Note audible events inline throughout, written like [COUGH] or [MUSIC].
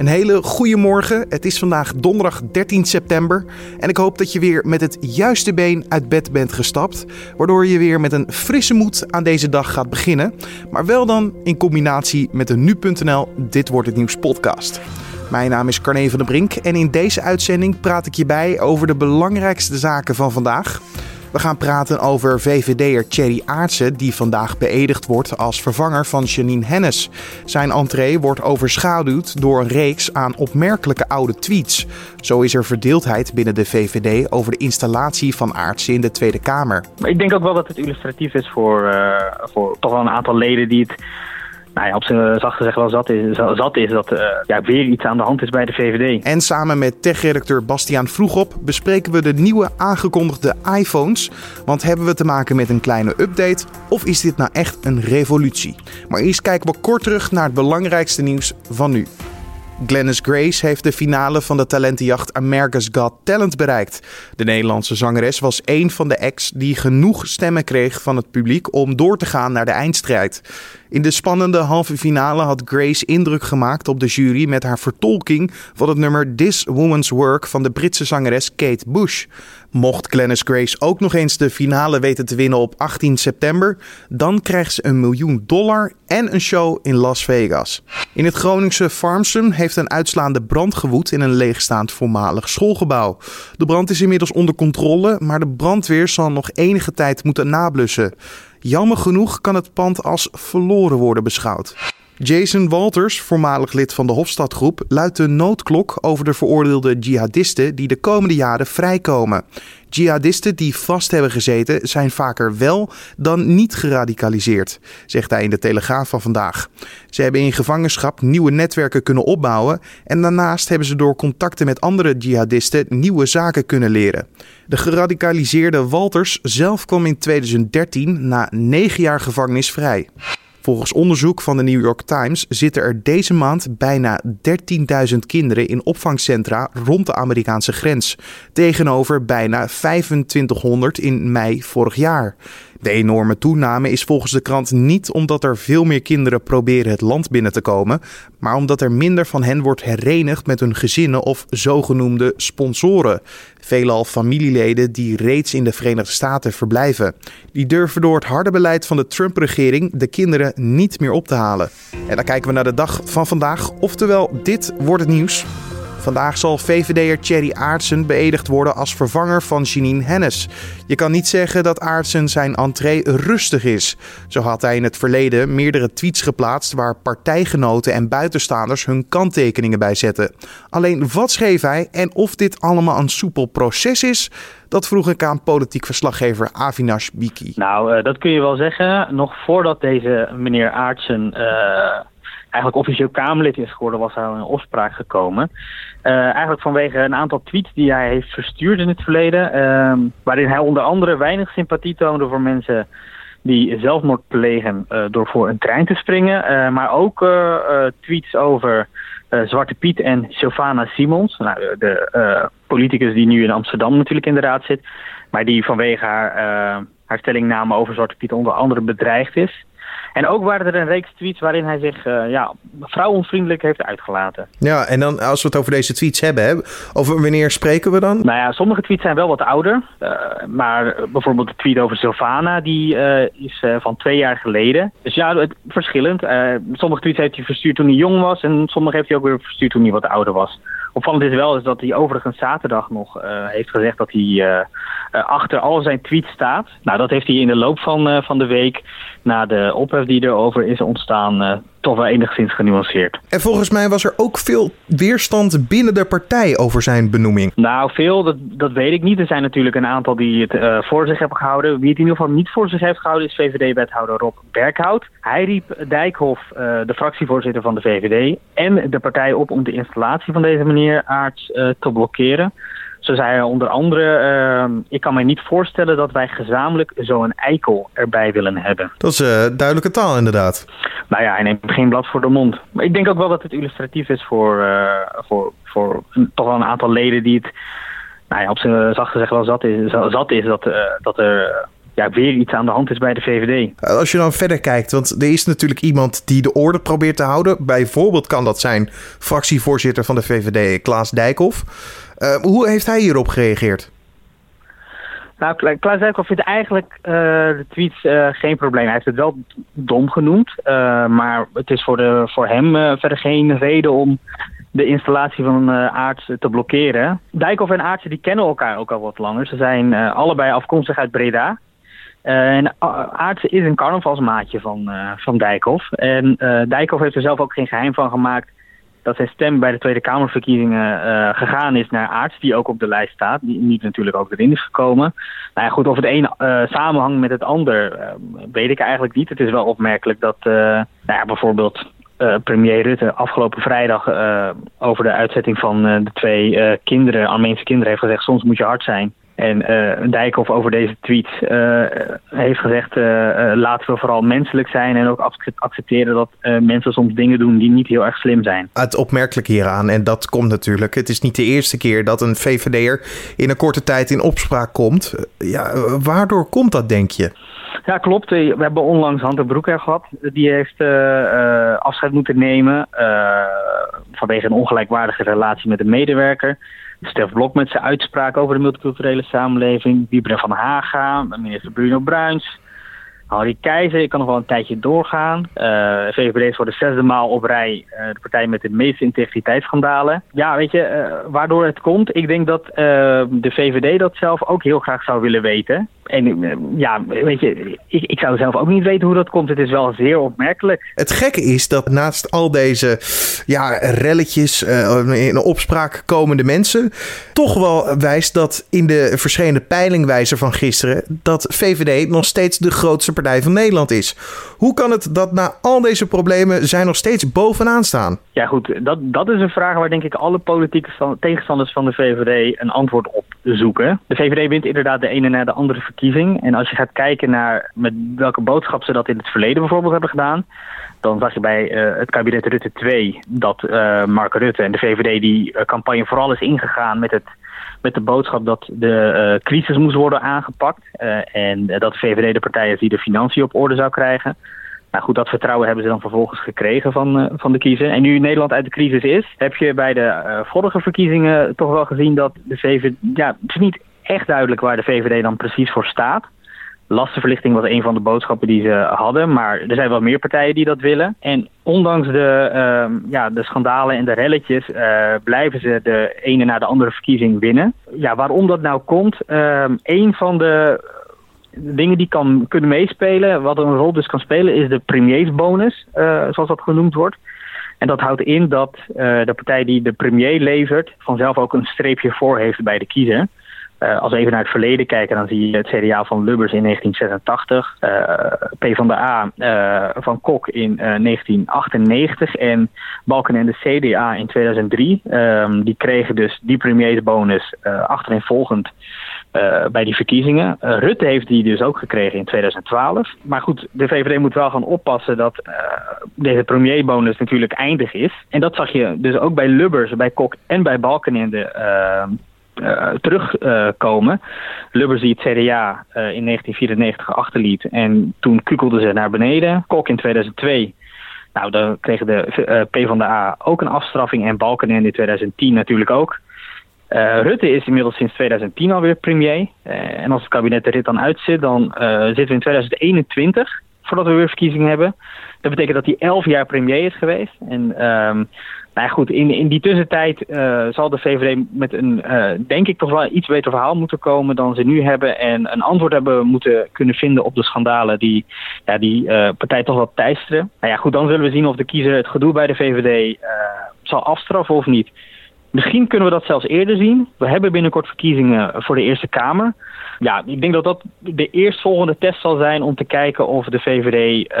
Een hele goede morgen. Het is vandaag donderdag 13 september. En ik hoop dat je weer met het juiste been uit bed bent gestapt. Waardoor je weer met een frisse moed aan deze dag gaat beginnen. Maar wel dan in combinatie met de nu.nl Dit wordt het nieuws podcast. Mijn naam is Carne van der Brink en in deze uitzending praat ik je bij over de belangrijkste zaken van vandaag. We gaan praten over VVD'er Thierry Aartsen, die vandaag beëdigd wordt als vervanger van Janine Hennis. Zijn entree wordt overschaduwd door een reeks aan opmerkelijke oude tweets. Zo is er verdeeldheid binnen de VVD over de installatie van Aartsen in de Tweede Kamer. Maar ik denk ook wel dat het illustratief is voor, uh, voor toch wel een aantal leden die het nou ja, op zijn zachte zeg wel zat is, zat is dat uh, ja, weer iets aan de hand is bij de VVD. En samen met techredacteur Bastiaan Vroegop bespreken we de nieuwe aangekondigde iPhones. Want hebben we te maken met een kleine update of is dit nou echt een revolutie? Maar eerst kijken we kort terug naar het belangrijkste nieuws van nu. Glennis Grace heeft de finale van de talentenjacht America's Got Talent bereikt. De Nederlandse zangeres was een van de acts die genoeg stemmen kreeg van het publiek om door te gaan naar de eindstrijd. In de spannende halve finale had Grace indruk gemaakt op de jury met haar vertolking van het nummer This Woman's Work van de Britse zangeres Kate Bush. Mocht Glennis Grace ook nog eens de finale weten te winnen op 18 september, dan krijgt ze een miljoen dollar en een show in Las Vegas. In het Groningse Farmsum heeft een uitslaande brand gewoed in een leegstaand voormalig schoolgebouw. De brand is inmiddels onder controle, maar de brandweer zal nog enige tijd moeten nablussen. Jammer genoeg kan het pand als verloren worden beschouwd. Jason Walters, voormalig lid van de Hofstadgroep, luidt de noodklok over de veroordeelde jihadisten die de komende jaren vrijkomen. Jihadisten die vast hebben gezeten zijn vaker wel dan niet geradicaliseerd, zegt hij in de Telegraaf van vandaag. Ze hebben in gevangenschap nieuwe netwerken kunnen opbouwen en daarnaast hebben ze door contacten met andere jihadisten nieuwe zaken kunnen leren. De geradicaliseerde Walters zelf kwam in 2013 na negen jaar gevangenis vrij. Volgens onderzoek van de New York Times zitten er deze maand bijna 13.000 kinderen in opvangcentra rond de Amerikaanse grens, tegenover bijna 2500 in mei vorig jaar. De enorme toename is volgens de krant niet omdat er veel meer kinderen proberen het land binnen te komen, maar omdat er minder van hen wordt herenigd met hun gezinnen of zogenoemde sponsoren. Veelal familieleden die reeds in de Verenigde Staten verblijven. Die durven door het harde beleid van de Trump-regering de kinderen niet meer op te halen. En dan kijken we naar de dag van vandaag, oftewel dit wordt het nieuws. Vandaag zal VVD'er Thierry Aartsen beëdigd worden als vervanger van Janine Hennis. Je kan niet zeggen dat Aartsen zijn entree rustig is. Zo had hij in het verleden meerdere tweets geplaatst waar partijgenoten en buitenstaanders hun kanttekeningen bij zetten. Alleen wat schreef hij en of dit allemaal een soepel proces is, dat vroeg ik aan politiek verslaggever Avinash Biki. Nou, uh, dat kun je wel zeggen. Nog voordat deze meneer Aartsen uh, eigenlijk officieel Kamerlid is geworden, was hij in opspraak gekomen. Uh, eigenlijk vanwege een aantal tweets die hij heeft verstuurd in het verleden. Uh, waarin hij onder andere weinig sympathie toonde voor mensen die zelfmoord plegen uh, door voor een trein te springen. Uh, maar ook tweets over Zwarte Piet en Sylvana Simons. Nou, de politicus die nu in Amsterdam natuurlijk in de raad zit. Maar die vanwege haar, haar stellingname over Zwarte Piet onder andere bedreigd is. En ook waren er een reeks tweets waarin hij zich uh, ja, vrouwonvriendelijk heeft uitgelaten. Ja, en dan als we het over deze tweets hebben, hè, over wanneer spreken we dan? Nou ja, sommige tweets zijn wel wat ouder. Uh, maar bijvoorbeeld de tweet over Sylvana, die uh, is van twee jaar geleden. Dus ja, het, verschillend. sommige tweets heeft hij verstuurd toen hij jong was en sommige heeft hij ook weer verstuurd toen hij wat ouder was. Opvallend is wel is dat hij overigens zaterdag nog uh, heeft gezegd dat hij uh, achter al zijn tweets staat. Nou, dat heeft hij in de loop van, van de week, na de ophef die erover is ontstaan, toch wel enigszins genuanceerd. En volgens mij was er ook veel weerstand binnen de partij over zijn benoeming. Nou, veel, dat, dat weet ik niet. Er zijn natuurlijk een aantal die het uh, voor zich hebben gehouden. Wie het in ieder geval niet voor zich heeft gehouden is VVD-wethouder Rob Berghout. Hij riep Dijkhoff, uh, de fractievoorzitter van de VVD, en de partij op om de installatie van deze meneer Aarts uh, te blokkeren. Zo zei onder andere, uh, ik kan mij niet voorstellen dat wij gezamenlijk zo'n eikel erbij willen hebben. Dat is uh, duidelijke taal inderdaad. Nou ja, hij neemt geen blad voor de mond. Maar ik denk ook wel dat het illustratief is voor, uh, voor, voor toch wel een aantal leden die het nou ja, op zijn zachte zeg wel zat is, zat is dat, uh, dat er ja, weer iets aan de hand is bij de VVD. Als je dan verder kijkt, want er is natuurlijk iemand die de orde probeert te houden. Bijvoorbeeld kan dat zijn fractievoorzitter van de VVD, Klaas Dijkhoff. Uh, hoe heeft hij hierop gereageerd? Nou, Klaas Dijkhoff vindt eigenlijk uh, de tweets uh, geen probleem. Hij heeft het wel dom genoemd, maar het is voor, de, voor hem verder geen reden om de installatie van Aarts te blokkeren. Dijkhoff en Aartsen die kennen elkaar ook al wat langer. Ze zijn allebei afkomstig uit Breda. En Aartsen is een carnavalsmaatje van, van Dijkhoff. En Dijkhoff heeft er zelf ook geen geheim van gemaakt dat zijn stem bij de Tweede Kamerverkiezingen gegaan is naar Aarts, die ook op de lijst staat, die niet natuurlijk ook erin is gekomen. Nou ja, goed, of het een samenhangt met het ander, weet ik eigenlijk niet. Het is wel opmerkelijk dat nou ja, bijvoorbeeld premier Rutte afgelopen vrijdag over de uitzetting van de twee kinderen, Armeense kinderen, heeft gezegd: soms moet je hard zijn. En Dijkhoff over deze tweet heeft gezegd: laten we vooral menselijk zijn en ook accepteren dat mensen soms dingen doen die niet heel erg slim zijn. Het opmerkelijke hieraan, en dat komt natuurlijk, het is niet de eerste keer dat een VVD'er in een korte tijd in opspraak komt. Ja, waardoor komt dat, denk je? Ja, klopt. We hebben onlangs Hunter Broeker gehad. Die heeft uh, afscheid moeten nemen uh, vanwege een ongelijkwaardige relatie met een medewerker. Stef Blok met zijn uitspraak over de multiculturele samenleving. Wiebren van Haga, minister Bruno Bruins. Harry Keizer, ik kan nog wel een tijdje doorgaan. Uh, VVD is voor de zesde maal op rij de partij met de meeste integriteitsschandalen. Ja, weet je, waardoor het komt? Ik denk dat de VVD dat zelf ook heel graag zou willen weten. En ja, weet je, ik, ik zou zelf ook niet weten hoe dat komt. Het is wel zeer opmerkelijk. Het gekke is dat naast al deze ja, relletjes, in opspraak komende mensen, toch wel wijst dat in de verschillende peilingwijzer van gisteren dat VVD nog steeds de grootste partij van Nederland is. Hoe kan het dat na al deze problemen zij nog steeds bovenaan staan? Ja goed, dat, dat is een vraag waar denk ik alle politieke tegenstanders van de VVD een antwoord op zoeken. De VVD wint inderdaad de ene na de andere En als je gaat kijken naar met welke boodschap ze dat in het verleden bijvoorbeeld hebben gedaan dan zag je bij uh, het kabinet Rutte 2 dat uh, Mark Rutte en de VVD die uh, campagne vooral is ingegaan met, het, met de boodschap dat de crisis moest worden aangepakt. en dat VVD de partij is die de financiën op orde zou krijgen. Nou goed, dat vertrouwen hebben ze dan vervolgens gekregen van, van de kiezer. En nu Nederland uit de crisis is, heb je bij de vorige verkiezingen toch wel gezien dat de VVD... Ja, het is niet echt duidelijk waar de VVD dan precies voor staat. Lastenverlichting was een van de boodschappen die ze hadden. Maar er zijn wel meer partijen die dat willen. En ondanks de, uh, ja, de schandalen en de relletjes uh, blijven ze de ene na de andere verkiezing winnen. Ja, waarom dat nou komt? Uh, een van de dingen die kan, kunnen meespelen, wat een rol dus kan spelen, is de premiersbonus, uh, zoals dat genoemd wordt. En dat houdt in dat de partij die de premier levert vanzelf ook een streepje voor heeft bij de kiezer. Uh, als we even naar het verleden kijken, dan zie je het CDA van Lubbers in 1986, uh, P van de A uh, van Kok in 1998 en Balken en de CDA in 2003. Um, die kregen dus die premiersbonus achtereenvolgend bij die verkiezingen. Rutte heeft die dus ook gekregen in 2012. Maar goed, de VVD moet wel gaan oppassen dat deze premierbonus natuurlijk eindig is. En dat zag je dus ook bij Lubbers, bij Kok en bij Balkenende ehm, uh, terugkomen. Uh, Lubbers die het CDA uh, in 1994 achterliet en toen kukelde ze naar beneden. Kok in 2002. Nou, dan kregen de uh, PvdA ook een afstraffing en Balkenende in 2010 natuurlijk ook. Rutte is inmiddels sinds 2010 alweer premier. en als het kabinet er dit dan uitzit, dan zitten we in 2021 voordat we weer verkiezingen hebben. Dat betekent dat hij elf jaar premier is geweest. En um, nou goed, in, in die tussentijd uh, zal de VVD met een, uh, denk ik, toch wel iets beter verhaal moeten komen dan ze nu hebben. En een antwoord hebben moeten kunnen vinden op de schandalen die ja, die uh, partij toch wel teisteren. Nou ja, goed, dan zullen we zien of de kiezer het gedoe bij de VVD zal afstraffen of niet. Misschien kunnen we dat zelfs eerder zien. We hebben binnenkort verkiezingen voor de Eerste Kamer. Ja, ik denk dat dat de eerstvolgende test zal zijn om te kijken of de VVD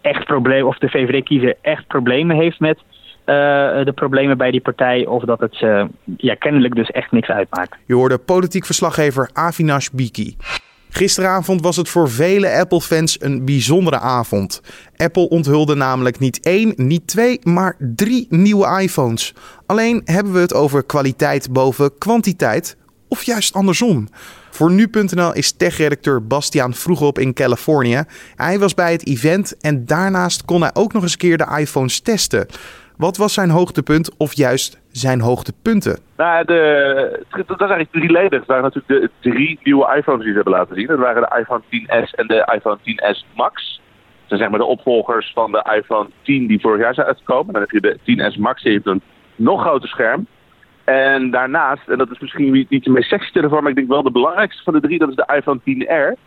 echt probleem, of de VVD-kiezer echt problemen heeft met uh, de problemen bij die partij. Of dat het uh, ja, kennelijk dus echt niks uitmaakt. Je hoorde politiek verslaggever Avinash Biki. Gisteravond was het voor vele Apple-fans een bijzondere avond. Apple onthulde namelijk niet één, niet twee, maar drie nieuwe iPhones. Alleen hebben we het over kwaliteit boven kwantiteit, of juist andersom. Voor nu.nl is techredacteur Bastiaan Vroegop in Californië. Hij was bij het event en daarnaast kon hij ook nog eens keer de iPhones testen. Wat was zijn hoogtepunt of juist zijn hoogtepunten? Nou, de, dat is eigenlijk drieledig. Het waren natuurlijk de drie nieuwe iPhones die ze hebben laten zien. Dat waren de iPhone 10s en de iPhone 10s Max. Dat zijn zeg maar de opvolgers van de iPhone 10 die vorig jaar zijn uitgekomen. Dan heb je de 10s Max, die heeft een nog groter scherm. En daarnaast, en dat is misschien niet de meest sexy telefoon, maar ik denk wel de belangrijkste van de drie, dat is de iPhone 10R.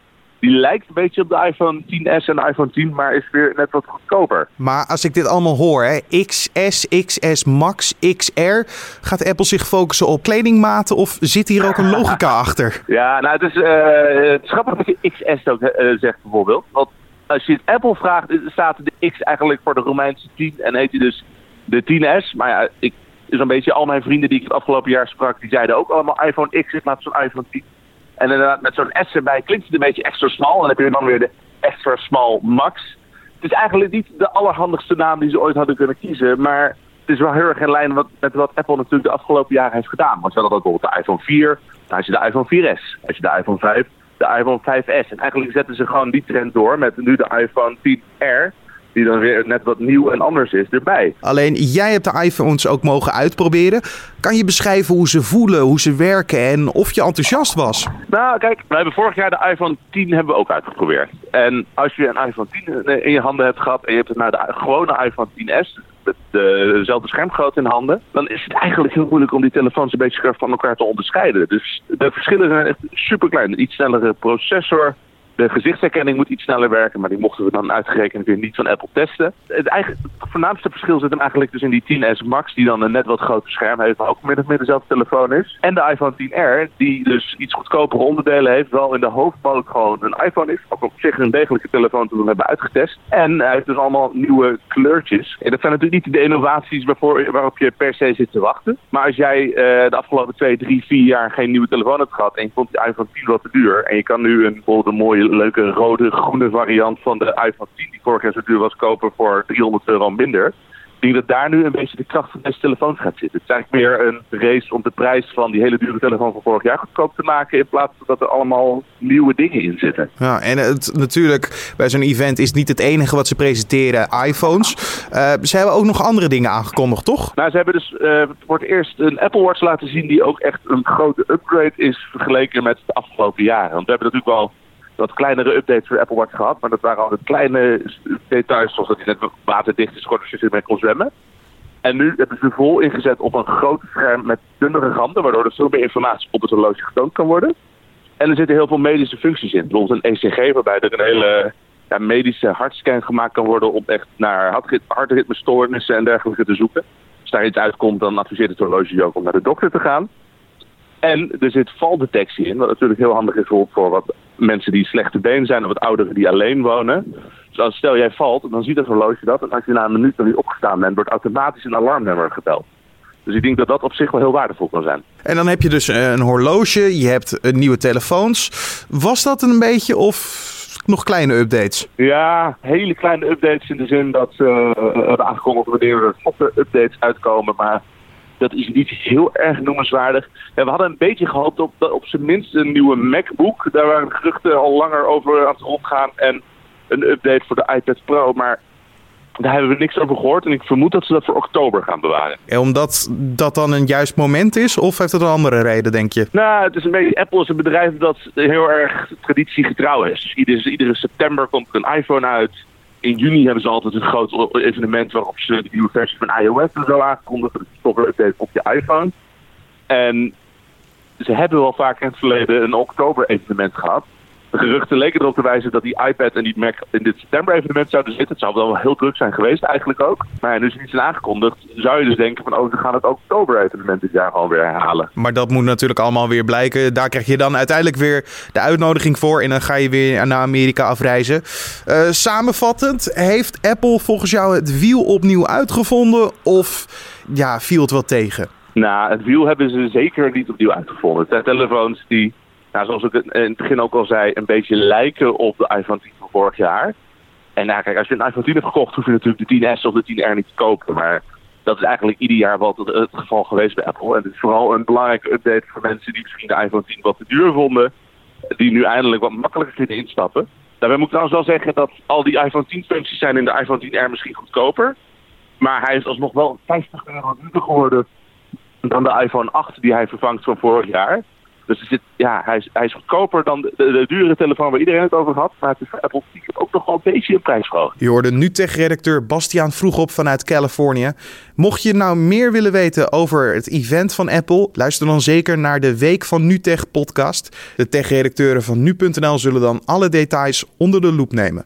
Die lijkt een beetje op de iPhone 10s en de iPhone 10, maar is weer net wat goedkoper. Maar als ik dit allemaal hoor, hè, XS, XS Max, XR, gaat Apple zich focussen op kledingmaten of zit hier ook een [LAUGHS] logica achter? Ja, nou het is, uh, het is grappig dat je XS ook uh, zegt bijvoorbeeld. Want als je het Apple vraagt, staat de X eigenlijk voor de Romeinse 10 en heet hij dus de 10S. Maar ja, ik, een beetje al mijn vrienden die ik het afgelopen jaar sprak, die zeiden ook allemaal iPhone X in plaats van iPhone 10. En inderdaad, met zo'n S erbij klinkt het een beetje extra smal. En dan heb je dan weer de extra small Max. Het is eigenlijk niet de allerhandigste naam die ze ooit hadden kunnen kiezen. Maar het is wel heel erg in lijn met wat Apple natuurlijk de afgelopen jaren heeft gedaan. Want ze hadden ook bijvoorbeeld de iPhone 4, dan had je de iPhone 4S, als je de iPhone 5, de iPhone 5S. En eigenlijk zetten ze gewoon die trend door met nu de iPhone 10R die dan weer net wat nieuw en anders is, erbij. Alleen jij hebt de iPhones ook mogen uitproberen. Kan je beschrijven hoe ze voelen, hoe ze werken en of je enthousiast was? Nou, kijk, we hebben vorig jaar de iPhone 10 hebben we ook uitgeprobeerd. En als je een iPhone 10 in je handen hebt gehad en je hebt het naar de gewone iPhone 10s, met dezelfde schermgrootte in handen, dan is het eigenlijk heel moeilijk om die telefoons een beetje van elkaar te onderscheiden. Dus de verschillen zijn echt super klein. Een iets snellere processor, de gezichtsherkenning moet iets sneller werken, maar die mochten we dan uitgerekend weer niet van Apple testen. Het, het voornaamste verschil zit hem eigenlijk dus in die 10S Max, die dan een net wat groter scherm heeft, maar ook min of meer dezelfde telefoon is. En de iPhone 10R, die dus iets goedkopere onderdelen heeft, wel in de hoofdmoot gewoon een iPhone is. Ook op zich een degelijke telefoon toen we hebben uitgetest. En hij heeft dus allemaal nieuwe kleurtjes. En dat zijn natuurlijk niet de innovaties waarvoor, waarop je per se zit te wachten. Maar als jij uh, de afgelopen 2, 3, 4 jaar geen nieuwe telefoon hebt gehad en je vond die iPhone 10 wat te duur en je kan nu een, bijvoorbeeld een mooie leuke rode, groene variant van de iPhone 10 die vorig jaar zo duur was kopen voor 300 euro minder. Ik denk dat daar nu een beetje de kracht van deze telefoons gaat zitten. Het is eigenlijk meer een race om de prijs van die hele dure telefoon van vorig jaar goedkoop te maken. In plaats van dat er allemaal nieuwe dingen in zitten. Ja, en het, natuurlijk, bij zo'n event is niet het enige wat ze presenteren iPhones. Uh, ze hebben ook nog andere dingen aangekondigd, toch? Nou, ze hebben dus uh, voor het eerst een Apple Watch laten zien die ook echt een grote upgrade is vergeleken met de afgelopen jaren. Want we hebben natuurlijk wel wat kleinere updates voor Apple Watch gehad. Maar dat waren altijd kleine details, zoals dat hij net waterdicht is geworden als je ermee kon zwemmen. En nu hebben ze vol ingezet op een groot scherm met dunnere randen, waardoor er veel meer informatie op het horloge getoond kan worden. En er zitten heel veel medische functies in. Bijvoorbeeld een ECG, waarbij er een hele ja, medische hartscan gemaakt kan worden om echt naar hartritmestoornissen en dergelijke te zoeken. Als daar iets uitkomt, dan adviseert het horloge je ook om naar de dokter te gaan. En er zit valdetectie in, wat natuurlijk heel handig is voor wat mensen die slechte been zijn of wat ouderen die alleen wonen. Dus als stel jij valt, dan ziet het horloge dat. En als je na een minuut nog niet opgestaan bent, wordt automatisch een alarmnummer gebeld. Dus ik denk dat dat op zich wel heel waardevol kan zijn. En dan heb je dus een horloge, je hebt nieuwe telefoons. Was dat een beetje of nog kleine updates? Ja, hele kleine updates in de zin dat ze uh, hebben aangekondigd wanneer er software updates uitkomen. Maar dat is niet heel erg noemenswaardig. En we hadden een beetje gehoopt op, op zijn minst een nieuwe MacBook. Daar waren geruchten al langer over aan het rondgaan. En een update voor de iPad Pro. Maar daar hebben we niks over gehoord. En ik vermoed dat ze dat voor oktober gaan bewaren. En omdat dat dan een juist moment is? Of heeft het een andere reden, denk je? Nou, het is een beetje... Apple is een bedrijf dat heel erg traditiegetrouw is. Dus iedere, iedere september komt er een iPhone uit in juni hebben ze altijd een groot evenement waarop ze de nieuwe versie van iOS en zo aankondigen. De software op je iPhone. En ze hebben wel vaak in het verleden een oktober evenement gehad. De geruchten leken erop te wijzen dat die iPad en die Mac in dit september-evenement zouden zitten. Het zou wel heel druk zijn geweest eigenlijk ook. Maar nu ze niet zijn aangekondigd, zou je dus denken van... oh, ze gaan het oktober-evenement dit jaar gewoon weer herhalen. Maar dat moet natuurlijk allemaal weer blijken. Daar krijg je dan uiteindelijk weer de uitnodiging voor... en dan ga je weer naar Amerika afreizen. Uh, samenvattend, heeft Apple volgens jou het wiel opnieuw uitgevonden... of ja, viel het wel tegen? Nou, het wiel hebben ze zeker niet opnieuw uitgevonden. Het zijn telefoons die nou, zoals ik in het begin ook al zei, een beetje lijken op de iPhone 10 van vorig jaar. En nou, kijk, als je een iPhone 10 hebt gekocht, hoef je natuurlijk de 10S of de 10R niet te kopen. Maar dat is eigenlijk ieder jaar wel het, geval geweest bij Apple. En het is vooral een belangrijke update voor mensen die misschien de iPhone 10 wat te duur vonden. die nu eindelijk wat makkelijker kunnen instappen. Daarbij moet ik trouwens wel zeggen dat al die iPhone 10 functies zijn in de iPhone 10R misschien goedkoper. Maar hij is alsnog wel 50 euro duurder geworden dan de iPhone 8 die hij vervangt van vorig jaar. Dus ja, hij, is, hij is goedkoper dan de, dure telefoon waar iedereen het over had. Maar het is voor Apple ook nog wel een beetje een prijsverhoging. Je hoorde NuTech-redacteur Bastiaan Vroegop vanuit Californië. Mocht je nou meer willen weten over het event van Apple, luister dan zeker naar de Week van NuTech podcast. De tech-redacteuren van nu.nl zullen dan alle details onder de loep nemen.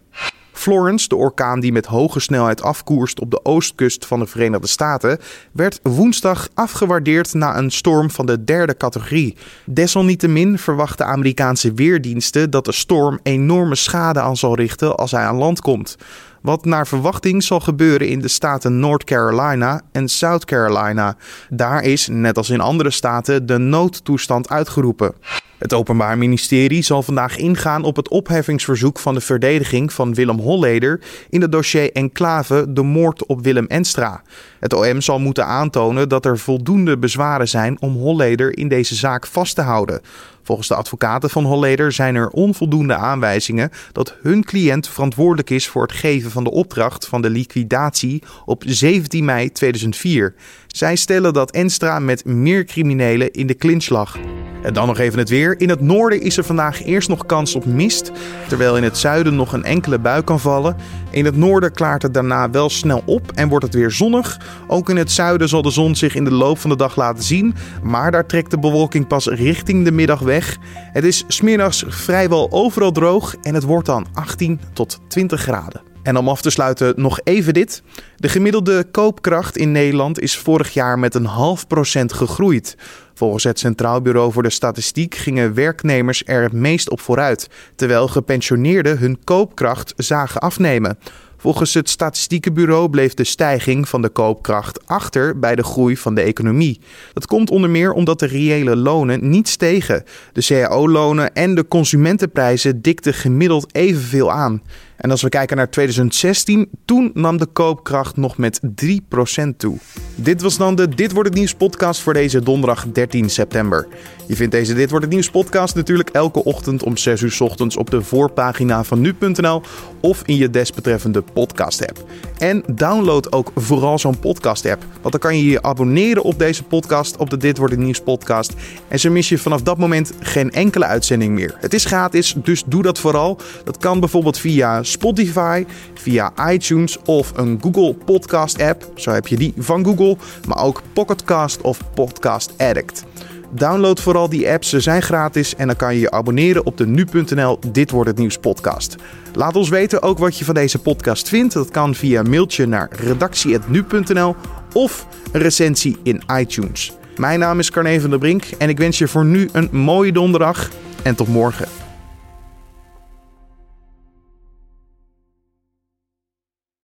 Florence, de orkaan die met hoge snelheid afkoerst op de oostkust van de Verenigde Staten, werd woensdag afgewaardeerd na een storm van de derde categorie. Desalniettemin verwachten Amerikaanse weerdiensten dat de storm enorme schade aan zal richten als hij aan land komt. Wat naar verwachting zal gebeuren in de staten North Carolina en South Carolina. Daar is, net als in andere staten, de noodtoestand uitgeroepen. Het Openbaar Ministerie zal vandaag ingaan op het opheffingsverzoek van de verdediging van Willem Holleder in het dossier Enclave de moord op Willem Enstra. Het OM zal moeten aantonen dat er voldoende bezwaren zijn om Holleder in deze zaak vast te houden. Volgens de advocaten van Holleder zijn er onvoldoende aanwijzingen dat hun cliënt verantwoordelijk is voor het geven van de opdracht van de liquidatie op 17 mei 2004. Zij stellen dat Enstra met meer criminelen in de clinch lag. En dan nog even het weer. In het noorden is er vandaag eerst nog kans op mist, terwijl in het zuiden nog een enkele bui kan vallen. In het noorden klaart het daarna wel snel op en wordt het weer zonnig. Ook in het zuiden zal de zon zich in de loop van de dag laten zien, maar daar trekt de bewolking pas richting de middag weg. Het is smiddags vrijwel overal droog en het wordt dan 18 tot 20 graden. En om af te sluiten nog even dit. De gemiddelde koopkracht in Nederland is vorig jaar met een half procent gegroeid. Volgens het Centraal Bureau voor de Statistiek gingen werknemers er het meest op vooruit, terwijl gepensioneerden hun koopkracht zagen afnemen. Volgens het Statistiekenbureau bleef de stijging van de koopkracht achter bij de groei van de economie. Dat komt onder meer omdat de reële lonen niet stegen. De cao-lonen en de consumentenprijzen dikten gemiddeld evenveel aan. En als we kijken naar 2016, toen nam de koopkracht nog met 3% toe. Dit was dan de Dit wordt het nieuws podcast voor deze donderdag 13 september. Je vindt deze Dit wordt het nieuws podcast natuurlijk elke ochtend om 6 uur ochtends op de voorpagina van nu.nl of in je desbetreffende podcast app. En download ook vooral zo'n podcast app, want dan kan je je abonneren op deze podcast, op de Dit wordt het nieuws podcast. En zo mis je vanaf dat moment geen enkele uitzending meer. Het is gratis, dus doe dat vooral. Dat kan bijvoorbeeld via Spotify, via iTunes of een Google Podcast app. Zo heb je die van Google, maar ook Pocketcast of Podcast Addict. Download vooral die apps, ze zijn gratis en dan kan je je abonneren op de nu.nl Dit wordt het nieuws podcast. Laat ons weten ook wat je van deze podcast vindt. Dat kan via mailtje naar redactie.nu.nl of een recensie in iTunes. Mijn naam is Carne van der Brink en ik wens je voor nu een mooie donderdag en tot morgen.